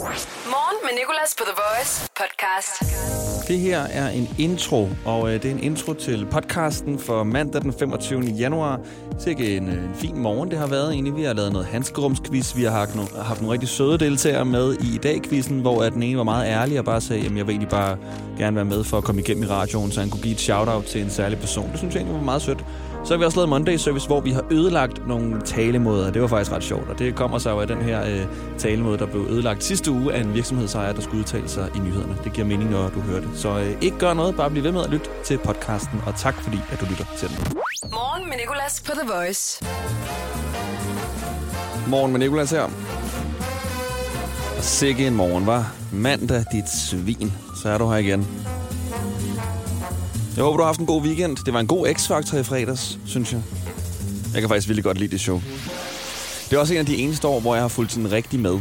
Morgen med Nicolas på The Voice podcast. Det her er en intro, og øh, det er en intro til podcasten for mandag den 25. januar. Sikke en, øh, en fin morgen det har været egentlig. Vi har lavet noget handskerumsquiz. Vi har haft nogle, haft nogle rigtig søde deltagere med i i dag quizzen, hvor at den ene var meget ærlig og bare sagde, at jeg vil egentlig bare gerne være med for at komme igennem i radioen, så han kunne give et shout-out til en særlig person. Det synes jeg egentlig var meget sødt. Så har vi også lavet Monday Service, hvor vi har ødelagt nogle talemåder. Det var faktisk ret sjovt, og det kommer så af den her øh, talemåde, der blev ødelagt sidste uge af en virksomhedsejer, der skulle udtale sig i nyhederne. Det giver mening, når du hører det. Så øh, ikke gør noget, bare bliv ved med at lytte til podcasten, og tak fordi, at du lytter til den. Morgen med Nicolas på The Voice. Morgen med Nicolas her. Og sikke en morgen, var Mandag, dit svin. Så er du her igen. Jeg håber, du har haft en god weekend. Det var en god X-Factor i fredags, synes jeg. Jeg kan faktisk virkelig godt lide det show. Det er også en af de eneste år, hvor jeg har fulgt sådan rigtig med.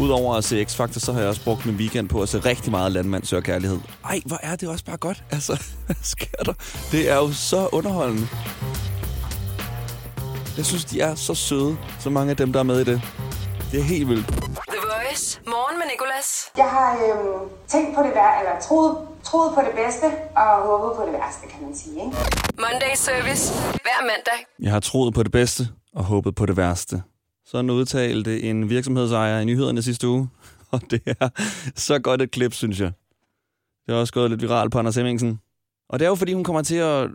Udover at se X-Factor, så har jeg også brugt min weekend på at se rigtig meget Landmand søger kærlighed. Ej, hvor er det også bare godt. Altså, hvad sker der? Det er jo så underholdende. Jeg synes, de er så søde, så mange af dem, der er med i det. Det er helt vildt. Voice. Morgen med Nicolas. Jeg har øhm, tænkt på det værste, eller troet, troet på det bedste, og håbet på det værste, kan man sige. Ikke? Monday Service. Hver mandag. Jeg har troet på det bedste og håbet på det værste. Sådan udtalte en virksomhedsejer i nyhederne sidste uge. Og det er så godt et klip, synes jeg. Det er også gået lidt viralt på Anders Hemmingsen. Og det er jo, fordi hun kommer til at,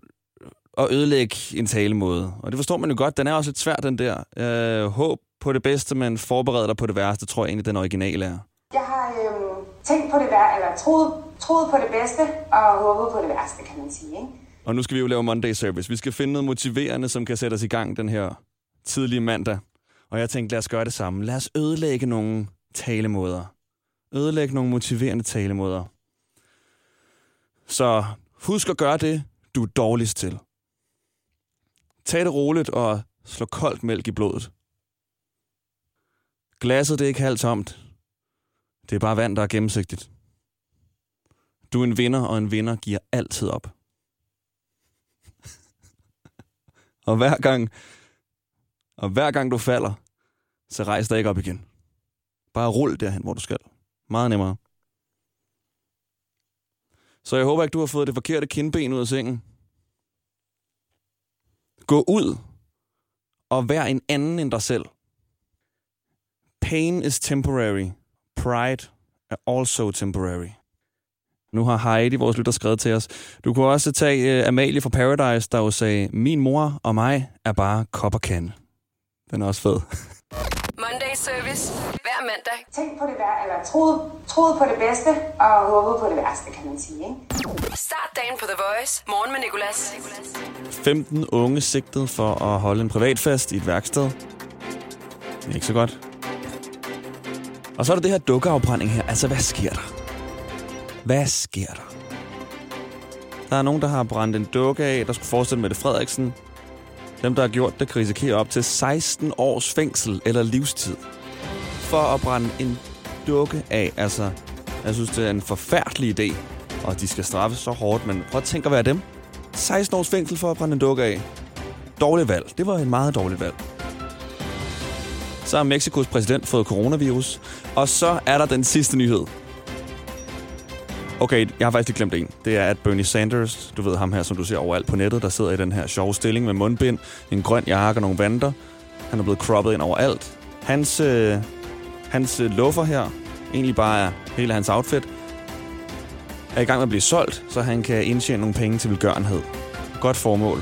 at ødelægge en talemåde. Og det forstår man jo godt. Den er også lidt svær, den der. Øh, håb på det bedste, men forbered dig på det værste, tror jeg egentlig, den originale er. Jeg har øhm, tænkt på det værste, eller troet, troet på det bedste, og håbet på det værste, kan man sige. Ikke? Og nu skal vi jo lave Monday Service. Vi skal finde noget motiverende, som kan sætte os i gang den her tidlige mandag. Og jeg tænkte, lad os gøre det samme. Lad os ødelægge nogle talemåder. Ødelægge nogle motiverende talemåder. Så husk at gøre det, du er dårligst til. Tag det roligt og slå koldt mælk i blodet. Glasset det er ikke halvt tomt. Det er bare vand, der er gennemsigtigt. Du er en vinder, og en vinder giver altid op. og hver gang, og hver gang du falder, så rejs dig ikke op igen. Bare rul derhen, hvor du skal. Meget nemmere. Så jeg håber ikke, du har fået det forkerte kindben ud af sengen. Gå ud og vær en anden end dig selv. Pain is temporary. Pride er also temporary. Nu har Heidi, vores lytter, skrevet til os. Du kunne også tage uh, Amalie fra Paradise, der jo sagde, min mor og mig er bare kop og kande. Den er også fed. Monday Service. Hver mandag. Tænkt på det værste, eller troet, troet på det bedste, og håbet på det værste, kan man sige. Ikke? Start dagen på The Voice. Morgen med Nicolas. 15 unge sigtet for at holde en privatfest i et værksted. Det er ikke så godt. Og så er der det her dukkeafbrænding her. Altså, hvad sker der? Hvad sker der? Der er nogen, der har brændt en dukke af, der skulle forestille Mette Frederiksen. Dem, der har gjort det, kan risikere op til 16 års fængsel eller livstid. For at brænde en dukke af. Altså, jeg synes, det er en forfærdelig idé. Og de skal straffes så hårdt, men prøv at tænke at være dem. 16 års fængsel for at brænde en dukke af. Dårligt valg. Det var et meget dårligt valg. Så har Mexikos præsident fået coronavirus. Og så er der den sidste nyhed. Okay, jeg har faktisk lige glemt en. Det er, at Bernie Sanders, du ved ham her, som du ser overalt på nettet, der sidder i den her sjove stilling med mundbind, en grøn jakke og nogle vanter. Han er blevet croppet ind overalt. Hans, øh, hans øh, her, egentlig bare er hele hans outfit, er i gang med at blive solgt, så han kan indtjene nogle penge til velgørenhed. Godt formål.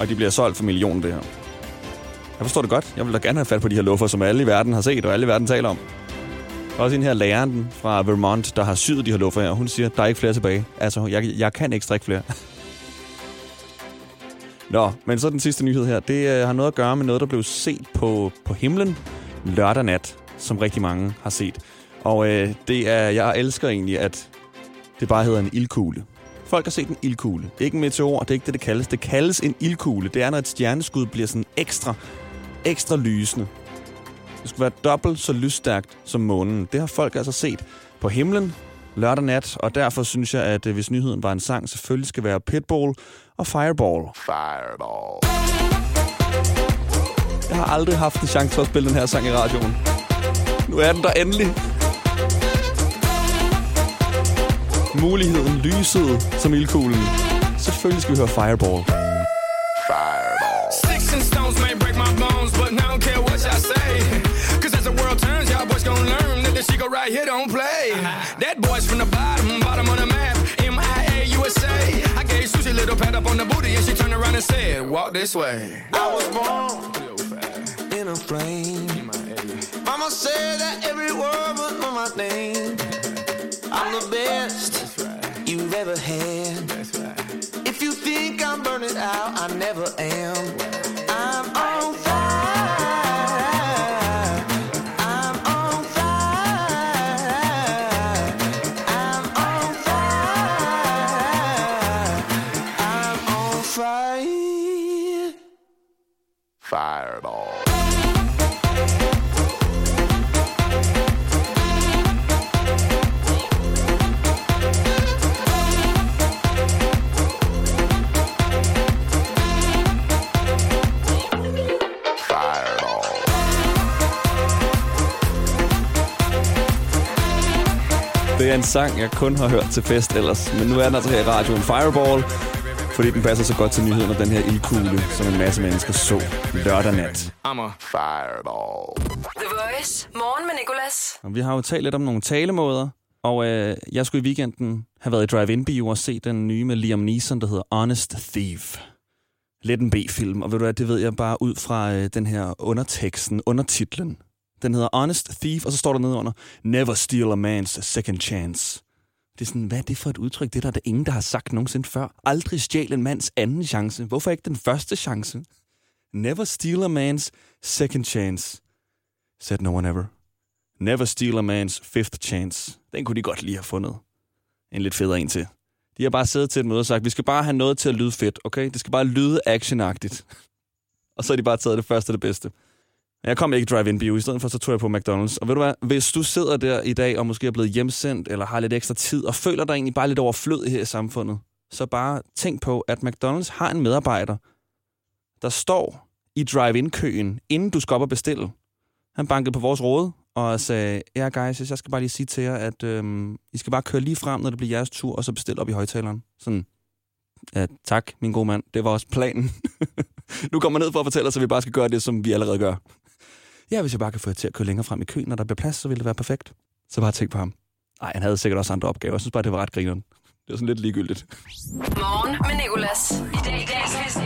Og de bliver solgt for millioner, det her. Jeg forstår det godt. Jeg vil da gerne have fat på de her luffer, som alle i verden har set, og alle i verden taler om. Der er også en her læreren fra Vermont, der har syet de her luffer her, hun siger, der er ikke flere tilbage. Altså, jeg, jeg kan ikke strikke flere. Nå, men så den sidste nyhed her. Det øh, har noget at gøre med noget, der blev set på, på himlen lørdag nat, som rigtig mange har set. Og øh, det er, jeg elsker egentlig, at det bare hedder en ildkugle. Folk har set en ildkugle. Ikke en meteor, det er ikke det, det kaldes. Det kaldes en ildkugle. Det er, når et stjerneskud bliver sådan ekstra, ekstra lysende. Det skulle være dobbelt så lysstærkt som månen. Det har folk altså set på himlen lørdag nat, og derfor synes jeg, at øh, hvis nyheden var en sang, selvfølgelig skal være Pitbull og Fireball. Fireball. Jeg har aldrig haft en chance for at spille den her sang i radioen. Nu er den der endelig. Muligheden lysede som ildkuglen. Selvfølgelig skal vi høre Fireball. Right here don't play. That boy's from the bottom, bottom of the map, MIA USA. I gave Susie a little pat up on the booty and she turned around and said, walk this way. I was born in a flame. Mama said that every word was on my name. I'm the best you've ever had. If you think I'm burning out, I never am. Det er en sang, jeg kun har hørt til fest ellers. Men nu er den altså her i radioen Fireball, fordi den passer så godt til nyheden om den her ildkugle, som en masse mennesker så lørdag nat. I'm a Fireball. The Voice. Morgen med Nicolas. Og vi har jo talt lidt om nogle talemåder, og øh, jeg skulle i weekenden have været i drive-in-bio og se den nye med Liam Neeson, der hedder Honest Thief. Lidt en B-film, og ved du hvad, det ved jeg bare ud fra øh, den her underteksten, undertitlen. Den hedder Honest Thief, og så står der nede under, Never steal a man's second chance. Det er sådan, hvad er det for et udtryk? Det er der, der ingen, der har sagt nogensinde før. Aldrig stjæl en mands anden chance. Hvorfor ikke den første chance? Never steal a man's second chance, said no one ever. Never steal a man's fifth chance. Den kunne de godt lige have fundet. En lidt federe en til. De har bare siddet til et møde og sagt, vi skal bare have noget til at lyde fedt, okay? Det skal bare lyde actionagtigt. og så har de bare taget det første og det bedste. Jeg kom ikke drive-in bio, i stedet for så tog jeg på McDonald's. Og ved du hvad, hvis du sidder der i dag og måske er blevet hjemsendt, eller har lidt ekstra tid, og føler dig egentlig bare lidt overflødig her i samfundet, så bare tænk på, at McDonald's har en medarbejder, der står i drive-in-køen, inden du skal op og bestille. Han bankede på vores råd og sagde, ja guys, jeg skal bare lige sige til jer, at øhm, I skal bare køre lige frem, når det bliver jeres tur, og så bestille op i højtaleren. Sådan, ja, tak, min gode mand. Det var også planen. nu kommer ned for at fortælle os, at vi bare skal gøre det, som vi allerede gør. Ja, hvis jeg bare kan få jer til at køre længere frem i køen, når der bliver plads, så ville det være perfekt. Så bare tænk på ham. Nej, han havde sikkert også andre opgaver. Jeg synes bare, det var ret grineren. Det var sådan lidt ligegyldigt. Morgen med Nicolas. I dag i dag quizzen.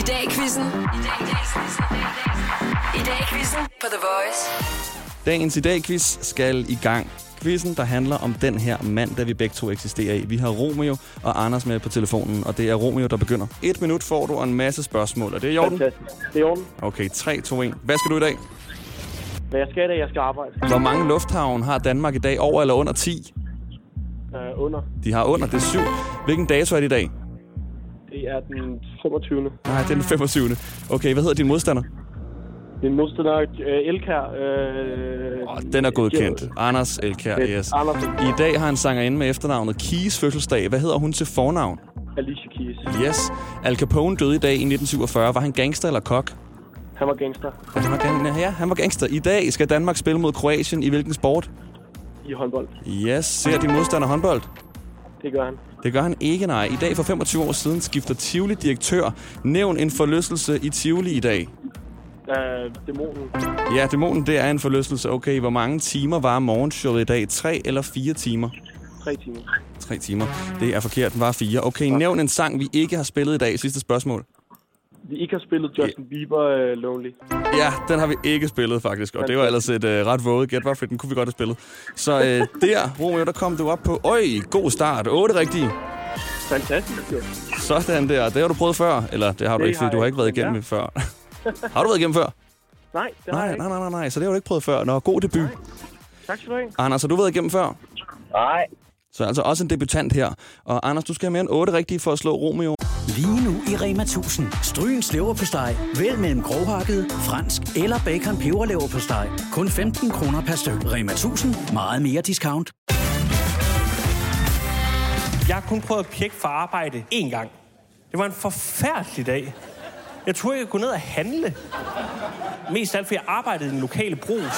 I dag i quizzen. I dag i quizzen på The Voice. Dagens i dag quiz skal i gang. Quizzen, der handler om den her mand, der vi begge to eksisterer i. Vi har Romeo og Anders med på telefonen, og det er Romeo, der begynder. Et minut får du og en masse spørgsmål. Er det i orden? Fantastisk. Det er i orden. Okay, 3, 2, 1. Hvad skal du i dag? Hvad jeg skal i dag, jeg skal arbejde. Hvor mange lufthavne har Danmark i dag? Over eller under 10? Uh, under. De har under, det er 7. Hvilken dato er det i dag? Det er den 25. Nej, det er den 25. Okay, hvad hedder din modstander? Min modstander, uh, Elkær. Uh, Oh, den er godkendt. Anders Elkær, yes. Anders I dag har en sangerinde med efternavnet Keys fødselsdag. Hvad hedder hun til fornavn? Alicia Keys. Yes. Al Capone døde i dag i 1947. Var han gangster eller kok? Han var gangster Han var gang- ja, han var gangster. I dag skal Danmark spille mod Kroatien i hvilken sport? i håndbold. Yes. Ser din modstander håndbold? Det gør han. Det gør han ikke, nej. I dag for 25 år siden skifter Tivoli direktør. Nævn en forlystelse i Tivoli i dag. Uh, dæmonen. Ja, dæmonen, det er en forlystelse. Okay, hvor mange timer var morgenshowet i dag? Tre eller fire timer? Tre timer. Tre timer. Det er forkert, den var fire. Okay, nævn en sang, vi ikke har spillet i dag. Sidste spørgsmål. Vi ikke har spillet Justin Bieber uh, Lonely. Ja, den har vi ikke spillet faktisk, og det var ellers et uh, ret våget gæt, for den kunne vi godt have spillet. Så uh, der, Romeo, der kom du op på, øj, god start, otte rigtige. Fantastisk, jo. Sådan der, det har du prøvet før, eller det har du Det ikke, fordi du har ikke været igennem Ja. før. har du været igennem før? Nej, det har Nej, jeg ikke. nej, nej, nej, nej, så det har du ikke prøvet før. Nå, god debut. Tak skal du have. Anders, har du været igennem før? Nej. Så altså også en debutant her. Og Anders, du skal have mere end otte rigtige for at slå Romeo. Lige nu i Rema 1000. Stryens leverpostej. Vælg mellem grovhakket, fransk eller bacon peberleverpostej. Kun 15 kroner per styk. Rema 1000. Meget mere discount. Jeg har kun prøvet at pjekke for arbejde én gang. Det var en forfærdelig dag. Jeg turde ikke gå ned og handle. Mest af alt, fordi jeg arbejdede i den lokale brus.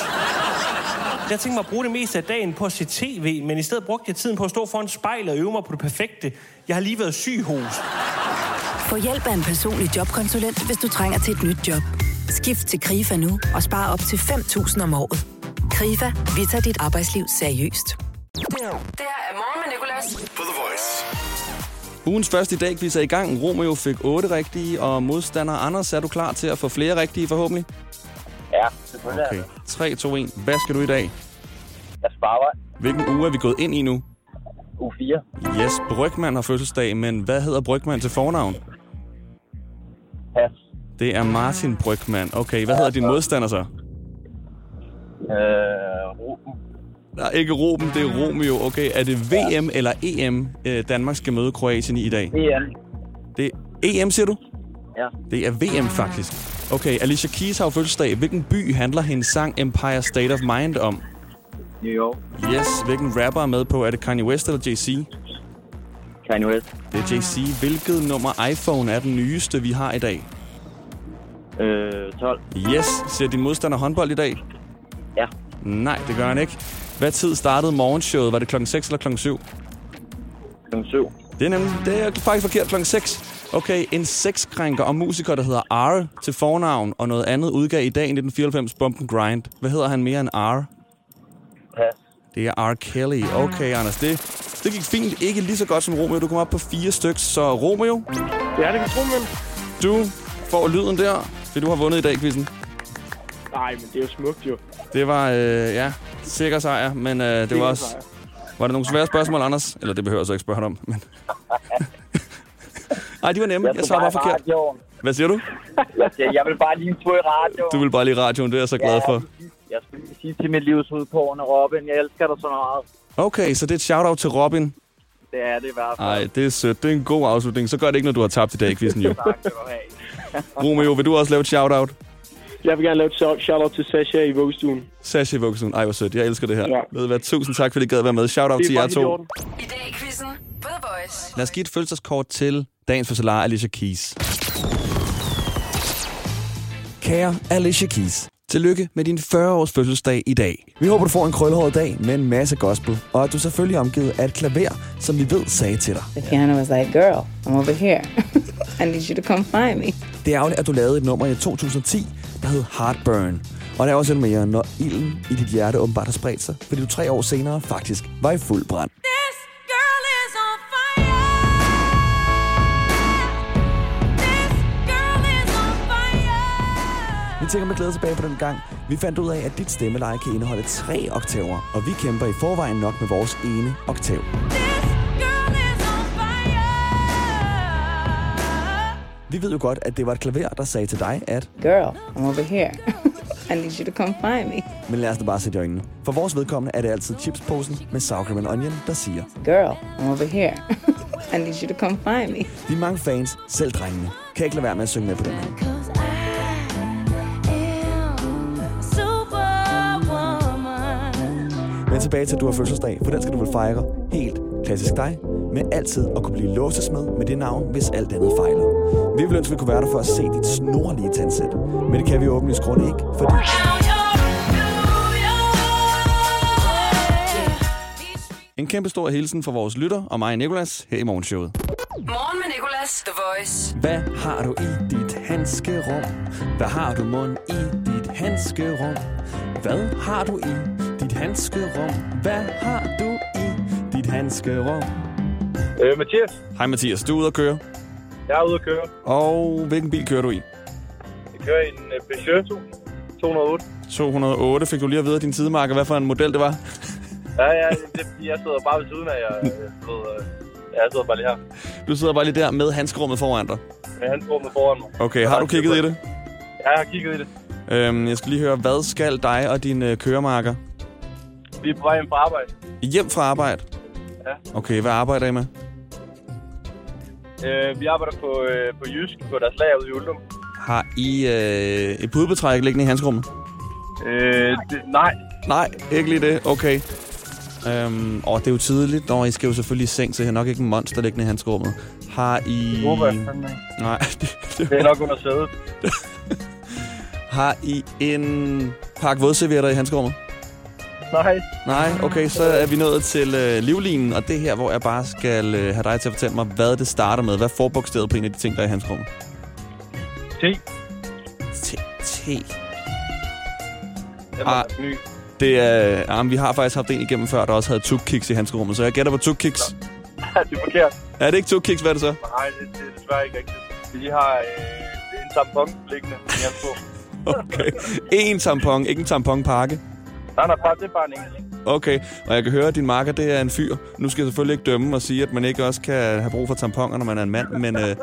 Jeg tænkte mig at bruge det meste af dagen på at se tv, men i stedet brugte jeg tiden på at stå foran spejlet og øve mig på det perfekte. Jeg har lige været syg hos. Få hjælp af en personlig jobkonsulent, hvis du trænger til et nyt job. Skift til KRIFA nu og spar op til 5.000 om året. KRIFA, vi tager dit arbejdsliv seriøst. Det her er morgen med Nicolas. På The Voice. Ugens første i dag quiz er i gang. Romeo fik 8 rigtige, og modstander Anders, er du klar til at få flere rigtige forhåbentlig? Ja, selvfølgelig Okay. er det. 3, 2, 1. Hvad skal du i dag? Jeg sparer Hvilken uge er vi gået ind i nu? u 4. Yes, Brygman har fødselsdag, men hvad hedder Brygman til fornavn? Pas. Det er Martin Brygman. Okay, hvad hedder din modstander så? Øh, Ruben. Nej, ikke Ruben, det er Romeo. Okay, er det VM eller EM, øh, Danmark skal møde Kroatien i i dag? Det er Det er EM, siger du? Ja. Det er VM, faktisk. Okay, Alicia Keys har jo fødselsdag. Hvilken by handler hendes sang Empire State of Mind om? New York. Yes, hvilken rapper er med på? Er det Kanye West eller JC? Kanye West. Det er JC. Hvilket nummer iPhone er den nyeste, vi har i dag? Øh, 12. Yes, ser din modstander håndbold i dag? Ja. Nej, det gør han ikke. Hvad tid startede morgenshowet? Var det klokken 6 eller klokken 7? Klokken 7. Det er nemlig det er faktisk forkert klokken 6. Okay, en sexkrænker og musiker, der hedder R til fornavn, og noget andet udgav i dag i 1994 Bump and Grind. Hvad hedder han mere end R? Pas. Det er R. Kelly. Okay, Anders, det, det gik fint. Ikke lige så godt som Romeo. Du kom op på fire stykker. Så Romeo, Ja, det kan tro, men... du får lyden der, fordi du har vundet i dag, quizzen. Nej, men det er jo smukt jo. Det var, øh, ja, sikker sejr, men øh, det var også... Var der nogle svære spørgsmål, Anders? Eller det behøver jeg så ikke spørge om, men... Ej, de var nemme. Jeg svarer bare forkert. radioen. Hvad siger du? Jeg, siger, jeg vil bare lige få i radioen. Du vil bare lige radioen, det er jeg så glad for. Jeg skulle lige sige til mit livsudkårende, Robin, jeg elsker dig så meget. Okay, så det er et shout-out til Robin. Det er det i hvert fald. Ej, det er sødt. Det er en god afslutning. Så gør det ikke, når du har tabt i dag, quizzen jo. Tak du have. Romeo, vil du også lave et shout-out? Jeg vil gerne lave et shout- shout-out til Sasha i vuggestuen. Sasha Vuggesun. Ej, hvor sødt. Jeg elsker det her. Ja. Ved hvad? Tusind tak, fordi I gad være med. Shout-out til jer to. I dag i quizzen på The Voice. Lad os give et følelseskort til dagens fødselar, Alicia Keys. Kære Alicia Keys. Tillykke med din 40-års fødselsdag i dag. Vi håber, du får en krølhåret dag med en masse gospel, og at du selvfølgelig er omgivet af et klaver, som vi ved sagde til dig. The piano was like, girl, I'm over here. I need you to come find me. Det er ærgerligt, at du lavede et nummer i 2010, der hed Heartburn. Og der er også en mere, når ilden i dit hjerte åbenbart har spredt sig, fordi du tre år senere faktisk var i fuld brand. Vi tænker med glæde tilbage på den gang. Vi fandt ud af, at dit stemmeleje kan indeholde tre oktaver, og vi kæmper i forvejen nok med vores ene oktav. Vi ved jo godt, at det var et klaver, der sagde til dig, at... Girl, I'm over here. I need you to come find me. Men lad os da bare sætte i øjnene. For vores vedkommende er det altid chipsposen med sour cream and onion, der siger... Girl, I'm over here. I need you to come find me. De mange fans, selv drengene, kan ikke lade være med at synge med på den her. Men tilbage til, at du har fødselsdag, for den skal du vel fejre helt klassisk dig, men altid at kunne blive låsesmed med det navn, hvis alt andet fejler. Vi ville ønske, at vi kunne være der for at se dit snorlige tandsæt, men det kan vi åbenlyst grund ikke, fordi... En kæmpe stor hilsen fra vores lytter og mig, Nikolas, her i morgenshowet. Morgen med Nicolas, The Voice. Hvad har du i dit handskerum? Hvad har du mund i dit handskerum? Hvad har du i dit handskerum? Hvad har du i dit handskerum? Øh, Mathias, Hej Mathias, du er ude at køre. Jeg er ude at køre. Og hvilken bil kører du i? Jeg kører i en uh, Peugeot 208. 208. Fik du lige at vide af din sidemarker, hvad for en model det var? Ja, ja, det, jeg sidder bare ved siden af jer. Jeg, sidder, øh, jeg sidder bare lige her. Du sidder bare lige der med handskerummet foran dig. Med handsrummet foran mig. Okay, har du kigget i det? Ja, jeg har kigget i det. Øhm, jeg skal lige høre, hvad skal dig og din øh, køremarker? Vi er på vej hjem fra arbejde. Hjem fra arbejde? Ja. Okay, hvad arbejder I med? Øh, vi arbejder på, øh, på Jysk, på deres lager ude i Uldum. Har I øh, et pudebetræk liggende i handskerummet? Øh, det, nej. Nej, ikke lige det. Okay. Øhm, og det er jo tidligt. Nå, I skal jo selvfølgelig i seng, så jeg har nok ikke en monster liggende i handskerummet. Har I... Det håber jeg fandme. Nej, det, det, Det er nok under sædet. Har I en pakke vådservietter i handskerummet? Nej. Nej, okay, så er vi nået til øh, livlinen, og det er her, hvor jeg bare skal øh, have dig til at fortælle mig, hvad det starter med. Hvad forbogstavet på en af de ting, der er i hans rum? T. T. T. Ah. Det er, ah, vi har faktisk haft en igennem før, der også havde tukkiks i hans rum, så jeg gætter på tukkiks. det er forkert. Er det ikke tukkiks, hvad er det så? Nej, det, det er desværre ikke rigtigt. Vi har øh, en tampon liggende i hans rum. Okay. En tampon, ikke en tamponpakke. Nej, nej, bare, det er bare en enkelt. Okay, og jeg kan høre, at din marker, det er en fyr. Nu skal jeg selvfølgelig ikke dømme og sige, at man ikke også kan have brug for tamponer, når man er en mand, men øh,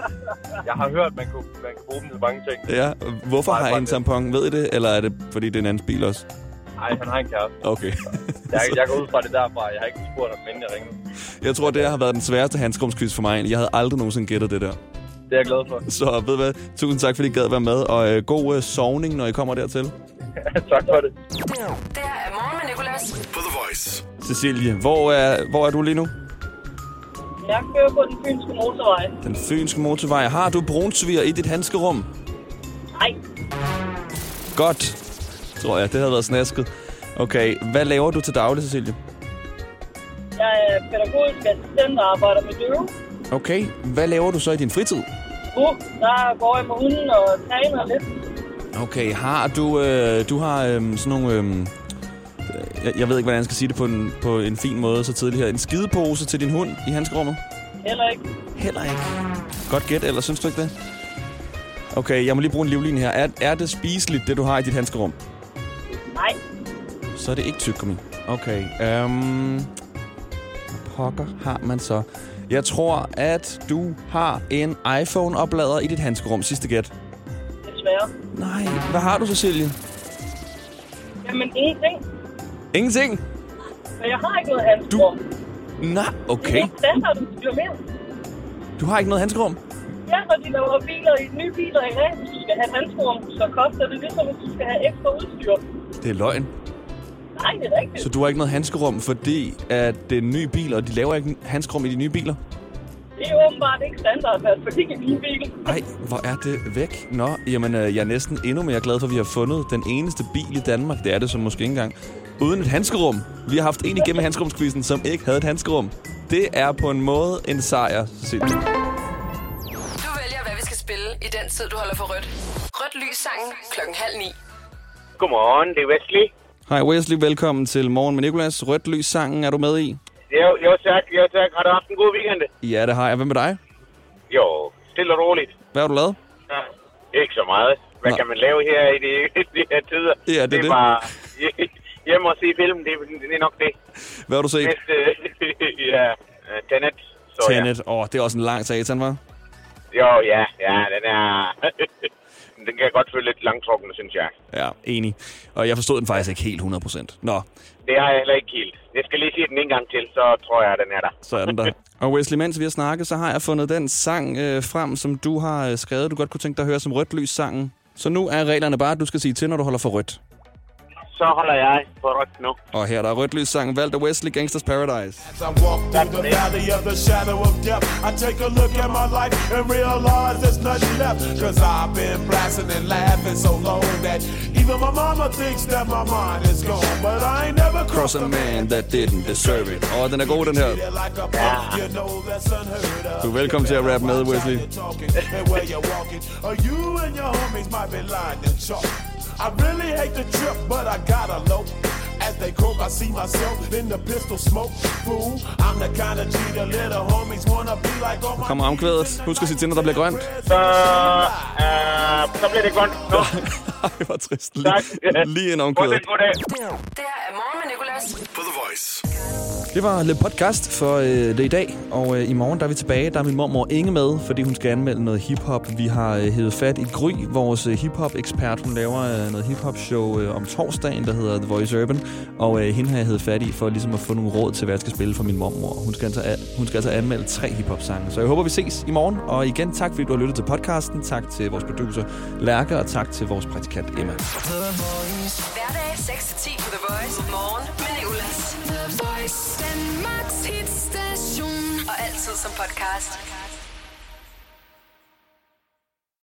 Jeg har hørt, at man kan, man kan bruge dem til mange ting. ja, hvorfor Nej, har I en tampon? Ved I det, eller er det, fordi det er en anden bil også? Nej, han har en kæreste. Okay. Jeg, jeg går ud fra det derfra. Jeg har ikke spurgt ham, inden jeg ringede. Jeg tror, det har været den sværeste handskrumsquiz for mig. Jeg havde aldrig nogensinde gættet det der. Det er jeg glad for. Så ved du hvad, tusind tak, fordi I gad være med, og øh, god øh, sovning, når I kommer dertil. tak for det. Det her er morgen med Nicolas. På The Voice. Cecilie, hvor er, hvor er du lige nu? Jeg kører på den fynske motorvej. Den fynske motorvej. Har du brunsviger i dit handskerum? Nej, Godt, tror jeg. Det havde været snasket. Okay, hvad laver du til daglig, Cecilie? jeg er pædagogisk assistent og arbejder med døve. Okay, hvad laver du så i din fritid? Uh, der går jeg med hunden og træner lidt. Okay, har du... Øh, du har øh, sådan nogle... Øh, jeg, jeg ved ikke, hvordan jeg skal sige det på en, på en fin måde så tidligt her. En skidepose til din hund i handskerummet? Heller ikke. Heller ikke. Godt gæt, eller synes du ikke det? Okay, jeg må lige bruge en livline her. Er, er det spiseligt, det du har i dit handskerum? Nej, Så er det ikke tyggegummi. Okay, øhm... Pokker har man så? Jeg tror, at du har en iPhone-oplader i dit handskerum. Sidste gæt. Desværre. Nej, hvad har du, Cecilie? Jamen, ingenting. Ingenting? Men jeg har ikke noget handskerum. Nej, okay. Det er du mere. Du har ikke noget handskerum? Ja, når de laver biler i nye biler i dag, hvis du skal have handskerum, så koster det ligesom, hvis du skal have ekstra udstyr. Det er løgn. Nej, det er rigtigt. Så du har ikke noget handskerum, fordi at det er en ny bil, og de laver ikke handskerum i de nye biler? Det er åbenbart ikke standard, fald ikke i min bil. Nej, hvor er det væk. Nå, jamen, øh, jeg er næsten endnu mere glad for, at vi har fundet den eneste bil i Danmark. Det er det så måske ikke engang. Uden et handskerum. Vi har haft en igennem handskerumskvisten, som ikke havde et handskerum. Det er på en måde en sejr, Cecilie. Du vælger, hvad vi skal spille i den tid, du holder for rødt. Rødt lys sangen klokken halv ni. Godmorgen, det er Wesley. Hej Wesley, velkommen til Morgen med Nicolas. Rødt lys sangen er du med i? Jo, jo tak, jo tak. Har du haft en god weekend? Ja, det har jeg. Hvad med dig? Jo, stille og roligt. Hvad har du lavet? Ja. Ikke så meget. Hvad Nå. kan man lave her i de, de her tider? Ja, det er det. det. er bare hjemme og se film, det, det er nok det. Hvad har du set? Næste, ja, øh, Tenet. Så Tenet. Åh, oh, det er også en lang satan, var? Ja. Jo, ja, ja, den er... den kan godt føle lidt langtrukken, synes jeg. Ja, enig. Og jeg forstod den faktisk ikke helt 100%. Nå, Det har jeg heller ikke helt. Jeg skal lige se den en gang til, så tror jeg, den er der. så er den der. Og Wesley, mens vi har snakket, så har jeg fundet den sang øh, frem, som du har øh, skrevet, du godt kunne tænke dig at høre som rødt lys sangen. Så nu er reglerne bare, at du skal sige til, når du holder for rødt. Så holder jeg på rødt nu. Og her er der rødt lys sangen, valgt af Wesley Gangsters Paradise. As I walk through the valley of the shadow of death, I take a look at my life and realize there's nothing left. Cause I've been blasting and laughing so long that even my mama thinks that my mind is gone. But I ain't never Cross a man that didn't deserve it. Åh, den er god, den her. like a punk, you know that's unheard of. Du er velkommen til at rappe med, Wesley. I really hate the trip, but I gotta low. As they croak, I see myself in the pistol smoke. Fool, I'm the kind of G the little homies wanna be like on Nu my kommer omkvædet. Husk at sige til, når der bliver grønt. Så, øh, så bliver det godt. Nu. Ej, hvor trist. Tak. Lige, lige en omkvædet. Goddag. Det her er morgen med Nicolas. På The Voice. Det var lidt podcast for øh, det i dag, og øh, i morgen der er vi tilbage. Der er min mormor Inge med, fordi hun skal anmelde noget hiphop. Vi har øh, hævet fat i Gry, vores øh, hiphop-ekspert. Hun laver øh, noget hiphop-show øh, om torsdagen, der hedder The Voice Urban. Og øh, hende har jeg hævet fat i for ligesom at få nogle råd til, hvad jeg skal spille for min mormor. Hun skal altså, a- hun skal altså anmelde tre hiphop-sange. Så jeg håber, vi ses i morgen. Og igen, tak fordi du har lyttet til podcasten. Tak til vores producer Lærke, og tak til vores praktikant Emma. The Voice. Hverdag 6-10 på The Voice. Morgen som podcast.